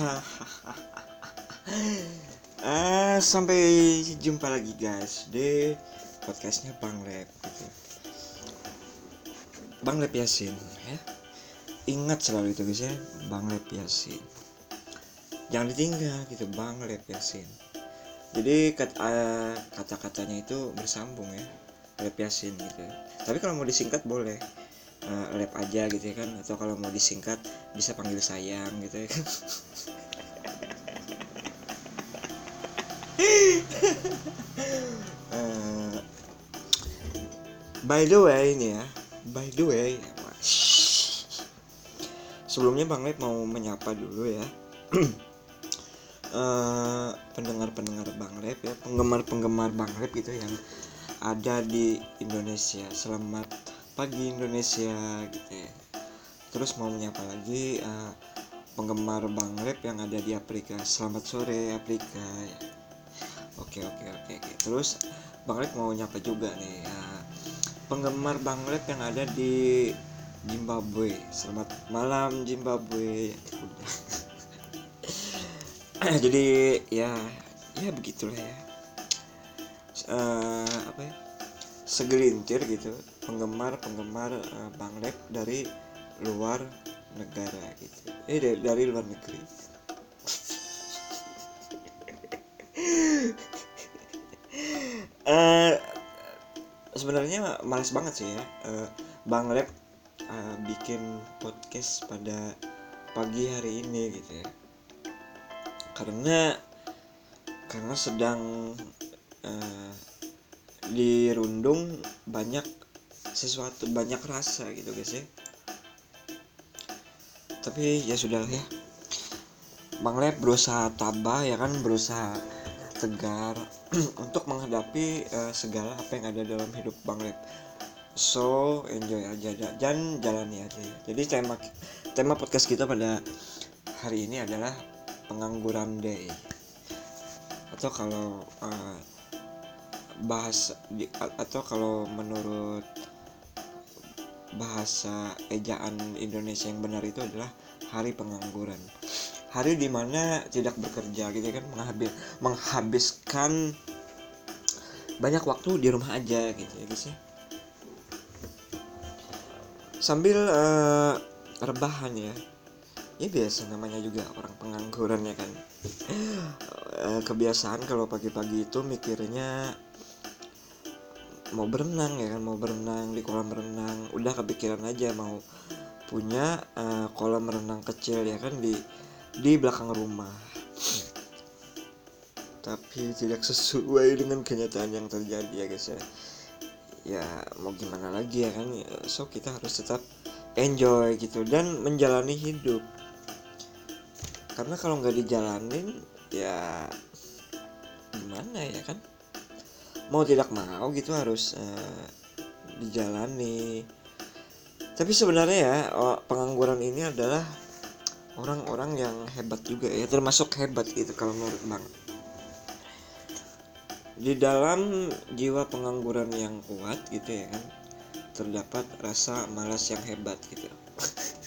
ah sampai jumpa lagi guys di podcastnya Bang Lep gitu. Bang Lep Yasin ya. Ingat selalu itu guys ya. Bang Lep Yasin. Jangan ditinggal gitu. Bang Lep Yasin. Jadi uh, kata-katanya itu bersambung ya. Lep Yasin gitu ya. tapi kalau mau disingkat boleh uh, lab aja gitu ya kan atau kalau mau disingkat bisa panggil sayang gitu ya kan. Uh, by the way ini ya by the way sebelumnya Bang Lep mau menyapa dulu ya. Uh, pendengar-pendengar Bang Lep ya penggemar-penggemar Bang Lep gitu yang ada di Indonesia. Selamat pagi Indonesia gitu ya. Terus mau menyapa lagi? Uh, penggemar Bang Rap yang ada di Afrika. Selamat sore Afrika. Ya. oke oke oke oke. Terus Bang Rap mau nyapa juga nih? Uh, penggemar Bang Rap yang ada di Zimbabwe. Selamat malam Zimbabwe. Jadi ya ya begitulah ya. Uh, apa ya? Segelintir gitu penggemar-penggemar uh, Bang Lab dari luar negara gitu. Eh dari, dari luar negeri. Uh, sebenarnya males banget sih ya uh, Bang Lab uh, bikin podcast pada pagi hari ini gitu ya. Karena karena sedang uh, dirundung banyak sesuatu banyak rasa gitu guys ya. Tapi ya sudah ya. Bang Lep berusaha tabah ya kan berusaha tegar untuk menghadapi uh, segala apa yang ada dalam hidup Bang Lep. So enjoy aja dan jalani aja ya. jadi tema tema podcast kita pada hari ini adalah pengangguran day. Atau kalau uh, bahas di, atau kalau menurut bahasa ejaan Indonesia yang benar itu adalah hari pengangguran. Hari di mana tidak bekerja gitu kan menghabis menghabiskan banyak waktu di rumah aja gitu ya guys ya. Sambil uh, rebahan ya. Ya biasa namanya juga orang pengangguran ya kan. Uh, kebiasaan kalau pagi-pagi itu mikirnya mau berenang ya kan mau berenang di kolam renang. Udah kepikiran aja mau punya uh, kolam renang kecil ya kan di di belakang rumah. Tapi tidak sesuai dengan kenyataan yang terjadi ya guys ya. Ya mau gimana lagi ya kan so kita harus tetap enjoy gitu dan menjalani hidup. Karena kalau nggak dijalanin ya gimana ya kan mau tidak mau gitu harus uh, dijalani. Tapi sebenarnya ya pengangguran ini adalah orang-orang yang hebat juga ya termasuk hebat gitu kalau menurut bang. Di dalam jiwa pengangguran yang kuat gitu ya kan terdapat rasa malas yang hebat gitu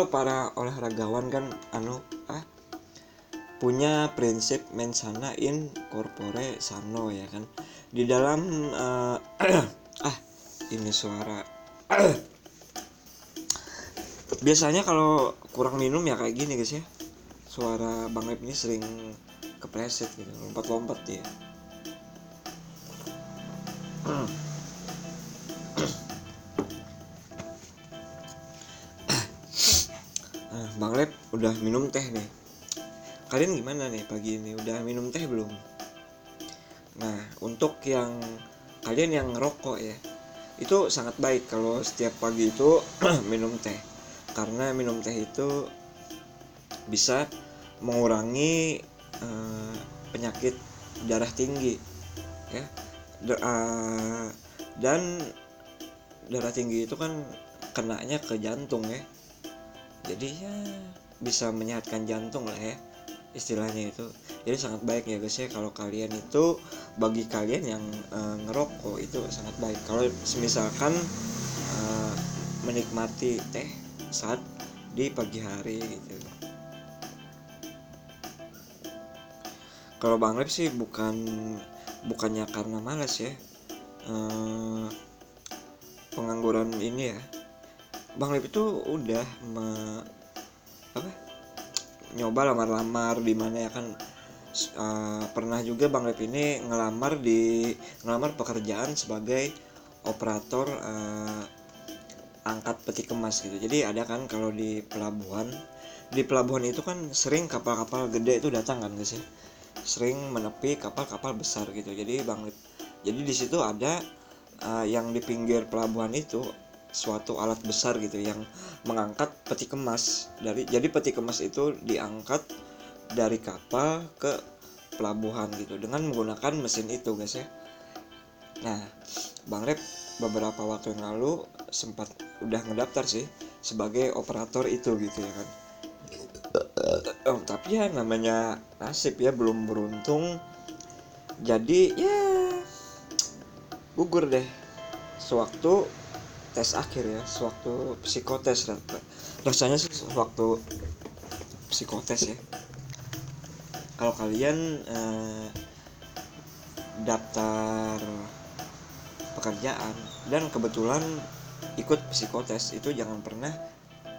kalau para olahragawan kan anu ah punya prinsip mensana in corpore sano ya kan? Di dalam uh, ah ini suara. Biasanya kalau kurang minum ya kayak gini guys ya. Suara bang Lep ini sering kepleset gitu lompat-lompat ya udah minum teh nih. Kalian gimana nih pagi ini? Udah minum teh belum? Nah untuk yang kalian yang ngerokok ya itu sangat baik kalau setiap pagi itu minum teh. Karena minum teh itu bisa mengurangi uh, penyakit darah tinggi ya. D uh, dan darah tinggi itu kan kenanya ke jantung ya. Jadi ya bisa menyehatkan jantung lah ya istilahnya itu. Jadi sangat baik ya guys ya kalau kalian itu bagi kalian yang uh, ngerokok itu sangat baik. Kalau misalkan uh, menikmati teh saat di pagi hari gitu. Kalau Bang Lep sih bukan bukannya karena malas ya uh, pengangguran ini ya. Bang Lep itu udah me, apa? Nyoba lamar-lamar di mana ya kan. Uh, pernah juga Bang Lep ini ngelamar di ngelamar pekerjaan sebagai operator uh, angkat peti kemas gitu. Jadi ada kan kalau di pelabuhan di pelabuhan itu kan sering kapal-kapal gede itu datang kan guys ya. Sering menepi kapal-kapal besar gitu. Jadi Bang jadi di situ ada uh, yang di pinggir pelabuhan itu suatu alat besar gitu yang mengangkat peti kemas. Dari jadi peti kemas itu diangkat dari kapal ke pelabuhan gitu dengan menggunakan mesin itu guys ya. Nah Bang Rep beberapa waktu yang lalu sempat udah ngedaftar sih sebagai operator itu gitu ya kan. Oh, tapi ya namanya nasib ya belum beruntung. Jadi ya gugur deh. Sewaktu tes akhir ya sewaktu psikotes rasanya sewaktu psikotes ya. Kalau kalian eh, daftar pekerjaan dan kebetulan ikut psikotes itu jangan pernah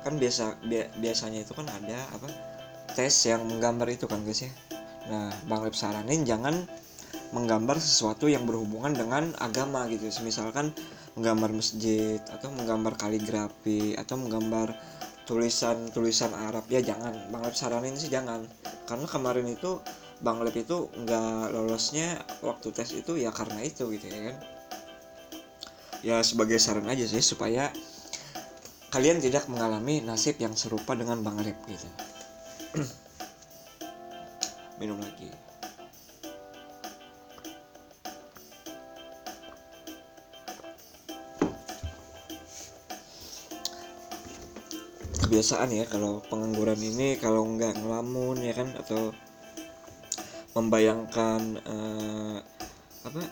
kan biasa bi biasanya itu kan ada apa tes yang menggambar itu kan guys ya. Nah bang Lep saranin jangan menggambar sesuatu yang berhubungan dengan agama gitu. Misalkan menggambar masjid atau menggambar kaligrafi atau menggambar tulisan-tulisan Arab. Ya jangan. Bang Lep saranin sih jangan. Karena kemarin itu Bang Lep itu nggak lolosnya waktu tes itu ya karena itu gitu ya kan. Ya sebagai saran aja sih supaya kalian tidak mengalami nasib yang serupa dengan Bang Lep gitu. Minum lagi kebiasaan ya kalau pengangguran ini kalau nggak ngelamun ya kan? Atau membayangkan uh, apa?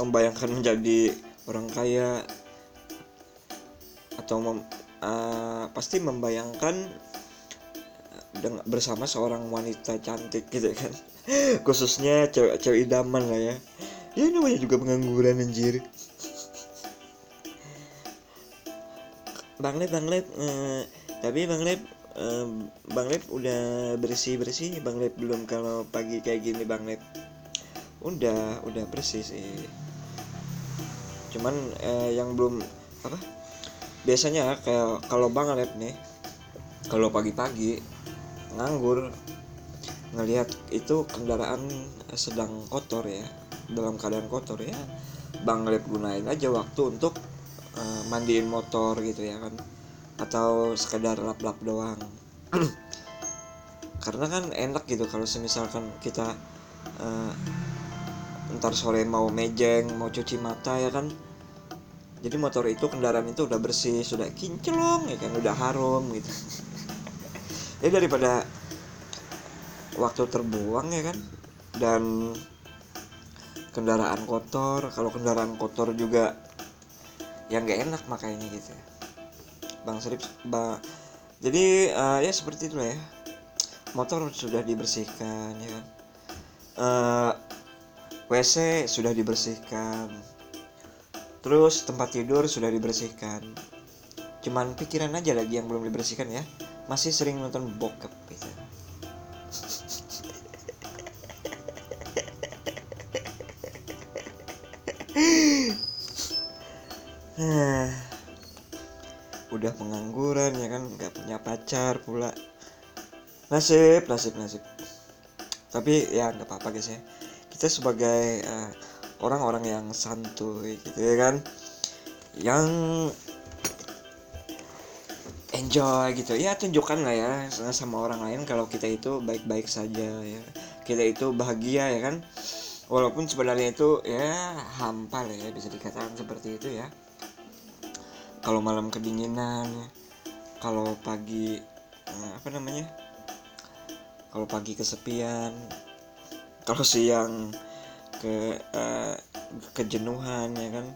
Membayangkan menjadi orang kaya atau mem, uh, pasti membayangkan dengan bersama seorang wanita cantik gitu kan? Khususnya cewek-cewek idaman lah ya. Ya namanya juga pengangguran anjir. Bang uh, tapi bang Lep um, bang Lep udah bersih bersih bang Lep belum kalau pagi kayak gini bang Lep udah udah bersih sih. Cuman eh, yang belum apa? Biasanya kayak kalau bang Lep nih kalau pagi-pagi nganggur ngelihat itu kendaraan sedang kotor ya dalam keadaan kotor ya bang Lep gunain aja waktu untuk uh, mandiin motor gitu ya kan atau sekedar lap-lap doang. Karena kan enak gitu kalau semisalkan kita uh, ntar sore mau mejeng mau cuci mata ya kan? Jadi motor itu kendaraan itu udah bersih sudah kinclong ya kan? Udah harum gitu. Ya daripada waktu terbuang ya kan? Dan kendaraan kotor kalau kendaraan kotor juga yang gak enak makanya gitu. ya Bang Serip ba jadi uh, ya seperti itulah ya. Motor sudah dibersihkan ya kan? Uh, eh, WC sudah dibersihkan. Terus tempat tidur sudah dibersihkan. Cuman pikiran aja lagi yang belum dibersihkan ya. Masih sering nonton bokep gitu udah pengangguran ya kan? Nggak punya pacar pula. Nasib nasib nasib. Tapi ya nggak apa-apa guys ya. Kita sebagai uh, orang-orang yang santuy gitu ya kan? Yang enjoy gitu. Ya tunjukkan lah ya sama orang lain kalau kita itu baik-baik saja ya. Kita itu bahagia ya kan? Walaupun sebenarnya itu ya hampa lah ya bisa dikatakan seperti itu ya kalau malam kedinginan kalau pagi eh, apa namanya? Kalau pagi kesepian kalau siang ke uh, kejenuhan ya kan?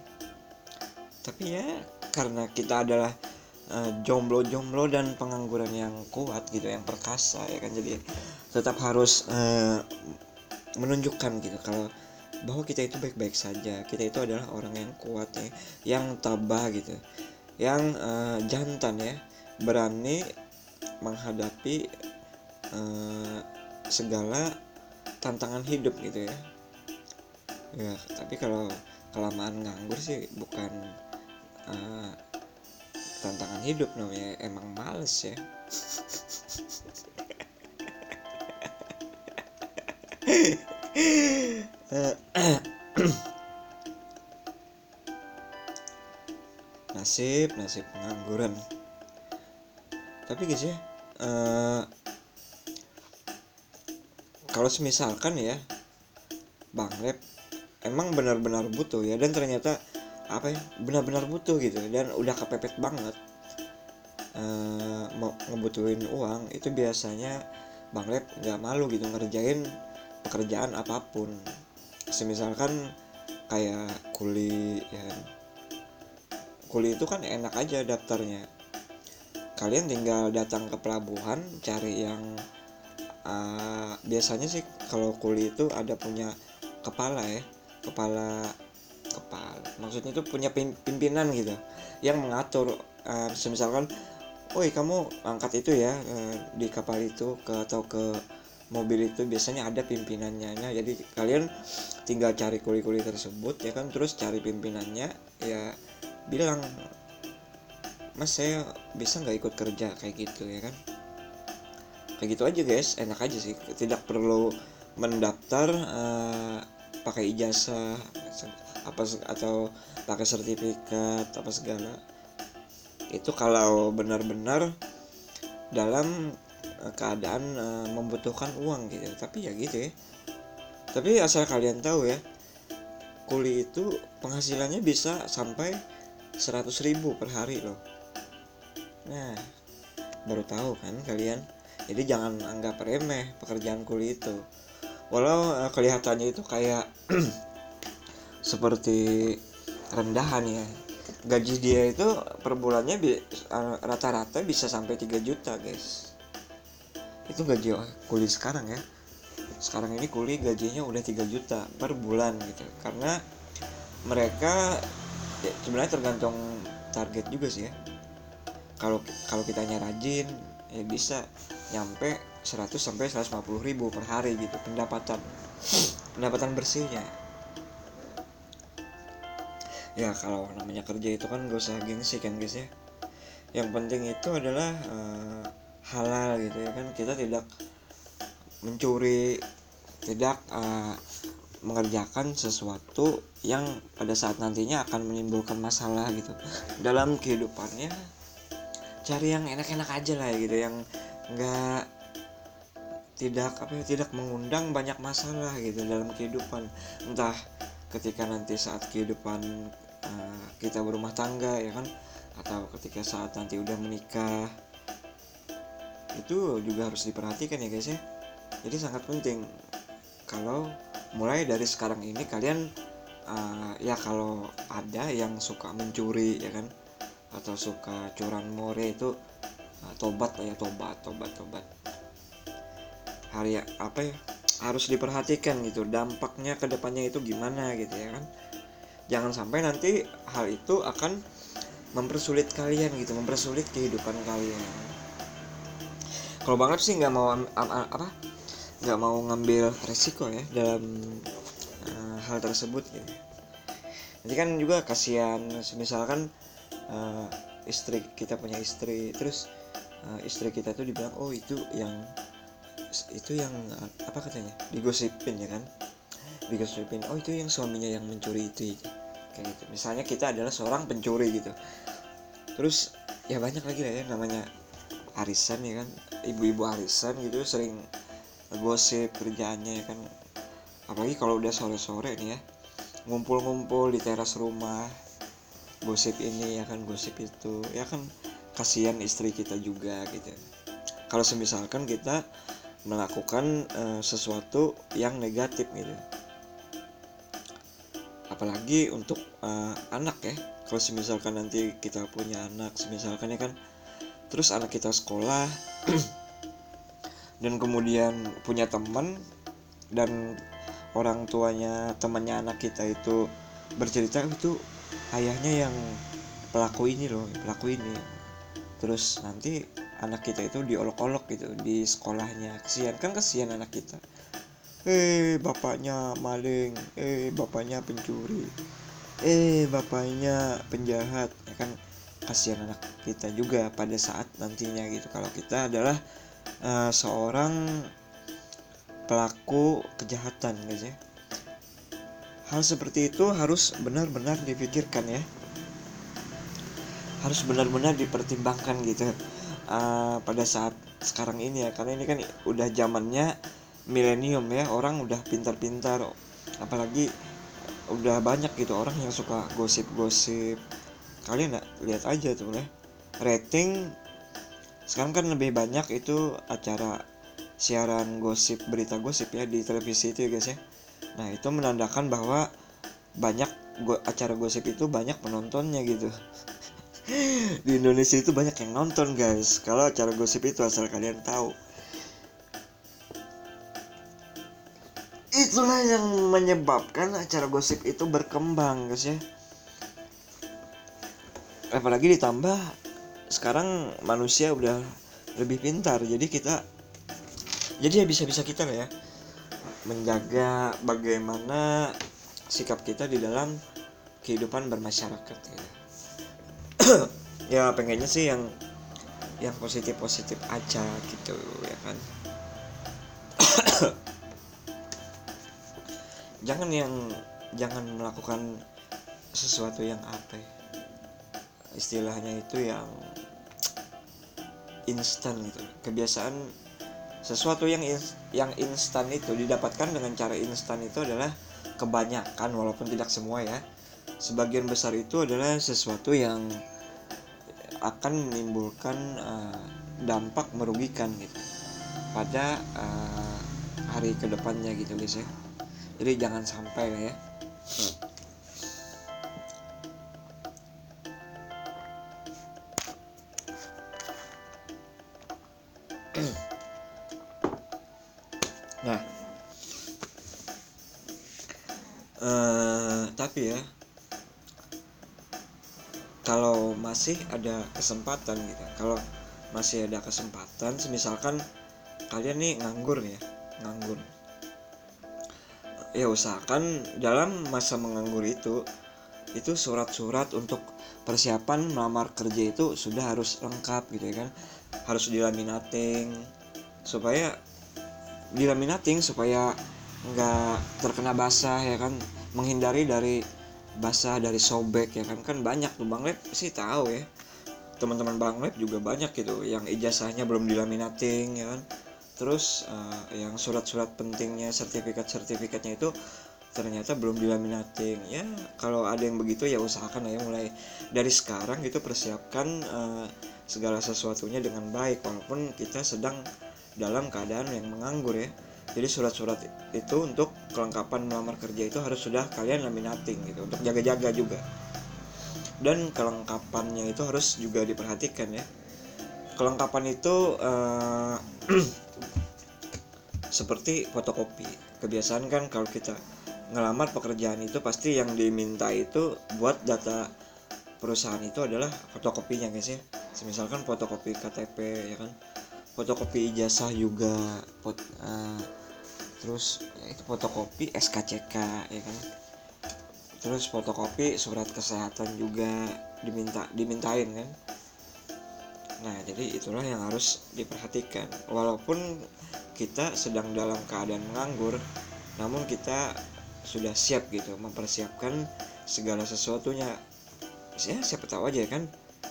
Tapi ya karena kita adalah jomblo-jomblo uh, dan pengangguran yang kuat gitu yang perkasa ya kan? Jadi tetap harus uh, menunjukkan gitu kalau bahwa kita itu baik-baik saja. Kita itu adalah orang yang kuat ya yang tabah gitu yang uh, jantan ya berani menghadapi uh, segala tantangan hidup gitu ya. Ya tapi kalau kelamaan nganggur sih bukan uh, tantangan hidup namanya emang males ya nasib nasib pengangguran. Tapi guys ya uh, kalau semisalkan ya bang lab emang benar-benar butuh ya dan ternyata apa ya benar-benar butuh gitu dan udah kepepet banget uh, mau ngebutuhin uang itu biasanya bang lab nggak malu gitu ngerjain pekerjaan apa pun. Semisalkan kayak kuli ya kuli itu kan enak aja daftarnya. Kalian tinggal datang ke pelabuhan cari yang uh, biasanya sih kalau kuli itu ada punya kepala ya kepala kepala maksudnya itu punya pimpinan gitu yang mengatur uh, misalkan woi kamu angkat itu ya uh, di kapal itu ke atau ke mobil itu biasanya ada pimpinannya. Nah, jadi kalian tinggal cari kuli-kuli tersebut ya kan terus cari pimpinannya ya bilang mas saya bisa nggak ikut kerja? Kayak gitu ya kan? Kayak gitu aja guys. Enak aja sih. Tidak perlu mendaftar uh, pakai ijazah apa atau pakai sertifikat apa segala. Itu kalau benar-benar dalam eh, keadaan uh, membutuhkan uang gitu. Tapi ya gitu ya. Tapi asal kalian tahu ya kuli itu penghasilannya bisa sampai 100 ribu per hari loh. Nah baru tahu kan kalian. Jadi jangan anggap remeh pekerjaan kuli itu. Walau uh, kelihatannya itu kayak seperti rendahan ya. Gaji dia itu per bulannya rata-rata bisa sampai 3 juta guys. Itu gaji kuli sekarang ya. Sekarang ini kuli gajinya udah 3 juta per bulan gitu. Karena mereka ya, sebenarnya tergantung target juga sih ya. Kalau kalau kitanya rajin ya bisa nyampe 100 sampai 150 ribu per hari gitu pendapatan. Pendapatan bersihnya. Ya kalau namanya kerja itu kan gak usah gengsi kan guys ya. Yang penting itu adalah uh, halal gitu ya kan. Kita tidak mencuri tidak uh, mengerjakan sesuatu yang pada saat nantinya akan menimbulkan masalah gitu. Dalam kehidupannya cari yang enak-enak aja lah gitu yang enggak tidak apa ya tidak mengundang banyak masalah gitu dalam kehidupan. Entah ketika nanti saat kehidupan uh, kita berumah tangga ya kan? Atau ketika saat nanti udah menikah. Itu juga harus diperhatikan ya guys ya. Jadi sangat penting kalau mulai dari sekarang ini kalian uh, ya kalau ada yang suka mencuri ya kan? Atau suka curan more itu uh, tobat lah ya tobat tobat tobat. Hari apa ya? Harus diperhatikan gitu dampaknya ke depannya itu gimana gitu ya kan? Jangan sampai nanti hal itu akan mempersulit kalian gitu mempersulit kehidupan kalian. Kalau banget sih nggak mau apa nggak mau ngambil resiko ya dalam uh, hal tersebut gitu. Jadi kan juga kasihan misalkan uh, istri kita punya istri terus uh, istri kita tuh dibilang oh itu yang itu yang apa katanya digosipin ya kan? Digosipin oh itu yang suaminya yang mencuri itu. Kayak gitu. Misalnya kita adalah seorang pencuri gitu. Terus ya banyak lagi lah ya namanya arisan ya kan? Ibu-ibu arisan gitu sering gosip kerjaannya ya kan. Apalagi kalau udah sore-sore nih ya ngumpul-ngumpul di teras rumah gosip ini ya kan gosip itu ya kan kasihan istri kita juga gitu. Kalau semisalkan kita melakukan uh, sesuatu yang negatif gitu. Apalagi untuk uh, anak ya. Kalau misalkan nanti kita punya anak misalkan ya kan. Terus anak kita sekolah dan kemudian punya teman dan orang tuanya temannya anak kita itu bercerita itu ayahnya yang pelaku ini loh pelaku ini. Terus nanti anak kita itu diolok-olok gitu di sekolahnya. Kesian kan kesian anak kita. Eh bapaknya maling eh bapaknya pencuri eh bapaknya penjahat. Ya kan kasihan anak kita juga pada saat nantinya gitu. Kalau kita adalah uh, seorang pelaku kejahatan guys ya. Hal seperti itu harus benar-benar dipikirkan ya. Harus benar-benar dipertimbangkan gitu. Uh, pada saat sekarang ini ya. Karena ini kan udah zamannya milenium ya. Orang udah pintar-pintar apalagi udah banyak gitu orang yang suka gosip-gosip. Kalian lihat aja tuh ya. Rating sekarang kan lebih banyak itu acara siaran gosip berita gosip ya di televisi itu ya guys ya. Nah itu menandakan bahwa banyak go acara gosip itu banyak penontonnya gitu. Di Indonesia itu banyak yang nonton guys. Kalau acara gosip itu asal kalian tahu. Itulah yang menyebabkan acara gosip itu berkembang guys ya. Apalagi ditambah sekarang manusia udah lebih pintar jadi kita jadi ya bisa-bisa kita lah ya menjaga bagaimana sikap kita di dalam kehidupan bermasyarakat ya. ya pengennya sih yang yang positif positif aja gitu ya kan jangan yang jangan melakukan sesuatu yang apa ya, istilahnya itu yang instan gitu. Kebiasaan sesuatu yang yang instan itu didapatkan dengan cara instan itu adalah kebanyakan walaupun tidak semua ya. Sebagian besar itu adalah sesuatu yang akan menimbulkan uh, dampak merugikan gitu pada uh, hari ke depannya gitu guys ya. Jadi jangan sampai lah ya. Nah ada kesempatan gitu. Kalau masih ada kesempatan misalkan kalian nih nganggur ya nganggur. Ya usahakan dalam masa menganggur itu itu surat-surat untuk persiapan melamar kerja itu sudah harus lengkap gitu ya kan. Harus dilaminating supaya dilaminating supaya nggak terkena basah ya kan. Menghindari dari basah dari sobek ya kan. Kan banyak tuh bang lab sih tahu ya teman-teman bang lab juga banyak gitu yang ijazahnya belum dilaminating ya kan? Terus uh, yang surat-surat pentingnya sertifikat-sertifikatnya itu ternyata belum dilaminating. Ya kalau ada yang begitu ya usahakan ya mulai dari sekarang gitu persiapkan uh, segala sesuatunya dengan baik walaupun kita sedang dalam keadaan yang menganggur ya. Jadi surat-surat itu untuk kelengkapan melamar kerja itu harus sudah kalian laminating gitu untuk jaga-jaga juga dan kelengkapannya itu harus juga diperhatikan ya. Kelengkapan itu uh, seperti fotokopi. Kebiasaan kan kalau kita ngelamar pekerjaan itu pasti yang diminta itu buat data perusahaan itu adalah fotokopinya guys ya. Misalkan fotokopi KTP ya kan? Fotokopi ijazah juga pot, uh, terus ya itu fotokopi SKCK ya kan terus fotokopi surat kesehatan juga diminta dimintain kan Nah, jadi itulah yang harus diperhatikan. Walaupun kita sedang dalam keadaan menganggur, namun kita sudah siap gitu mempersiapkan segala sesuatunya. Ya, siapa tahu aja kan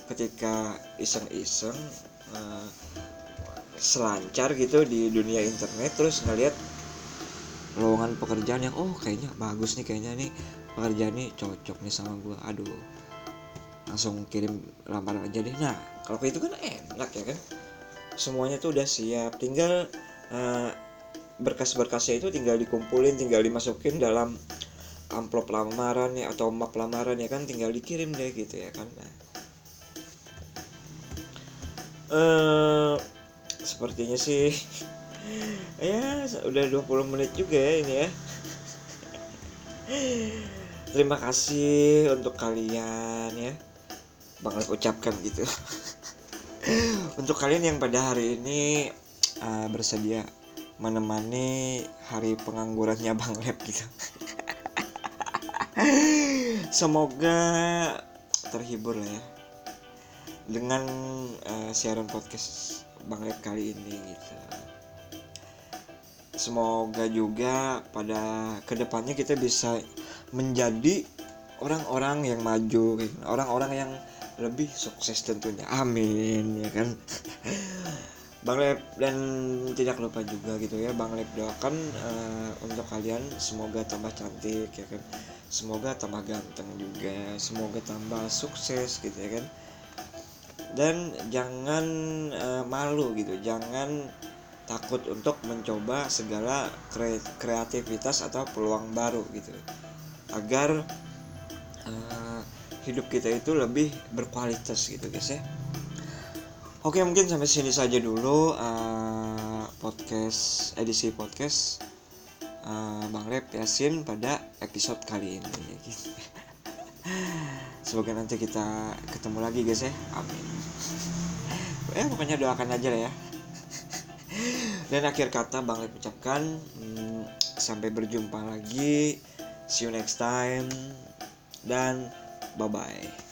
ketika iseng-iseng uh, selancar gitu di dunia internet terus ngeliat lowongan pekerjaan yang oh kayaknya bagus nih kayaknya nih pekerjaan ini cocok nih sama gue aduh langsung kirim lamaran aja deh. Nah kalau itu kan enak ya kan? Semuanya tuh udah siap. Tinggal uh, berkas-berkasnya itu tinggal dikumpulin tinggal dimasukin dalam amplop lamaran ya atau map lamaran ya kan? Tinggal dikirim deh gitu ya kan? Nah, uh, sepertinya sih ya udah 20 menit juga ya ini ya terima kasih untuk kalian ya Bang ucapkan gitu untuk kalian yang pada hari ini uh, bersedia menemani hari penganggurannya Bang Lep gitu. Semoga terhibur lah ya dengan uh, siaran podcast Bang Lep kali ini gitu. Semoga juga pada ke depannya kita bisa menjadi orang-orang yang maju, gitu. orang-orang yang lebih sukses tentunya. Amin ya kan. Bang Lep dan tidak lupa juga gitu ya Bang Lep doakan uh, untuk kalian semoga tambah cantik ya kan semoga tambah ganteng juga semoga tambah sukses gitu ya kan dan jangan uh, malu gitu jangan takut untuk mencoba segala kre kreativitas atau peluang baru gitu agar uh, hidup kita itu lebih berkualitas gitu guys ya Oke mungkin sampai sini saja dulu uh, podcast edisi podcast uh, Bang Lep Yasin pada episode kali ini. Semoga nanti kita ketemu lagi guys ya. Amin. Ya pokoknya doakan aja lah ya. Dan akhir kata Bang Lep ucapkan hmm, sampai berjumpa lagi. See you next time dan bye bye.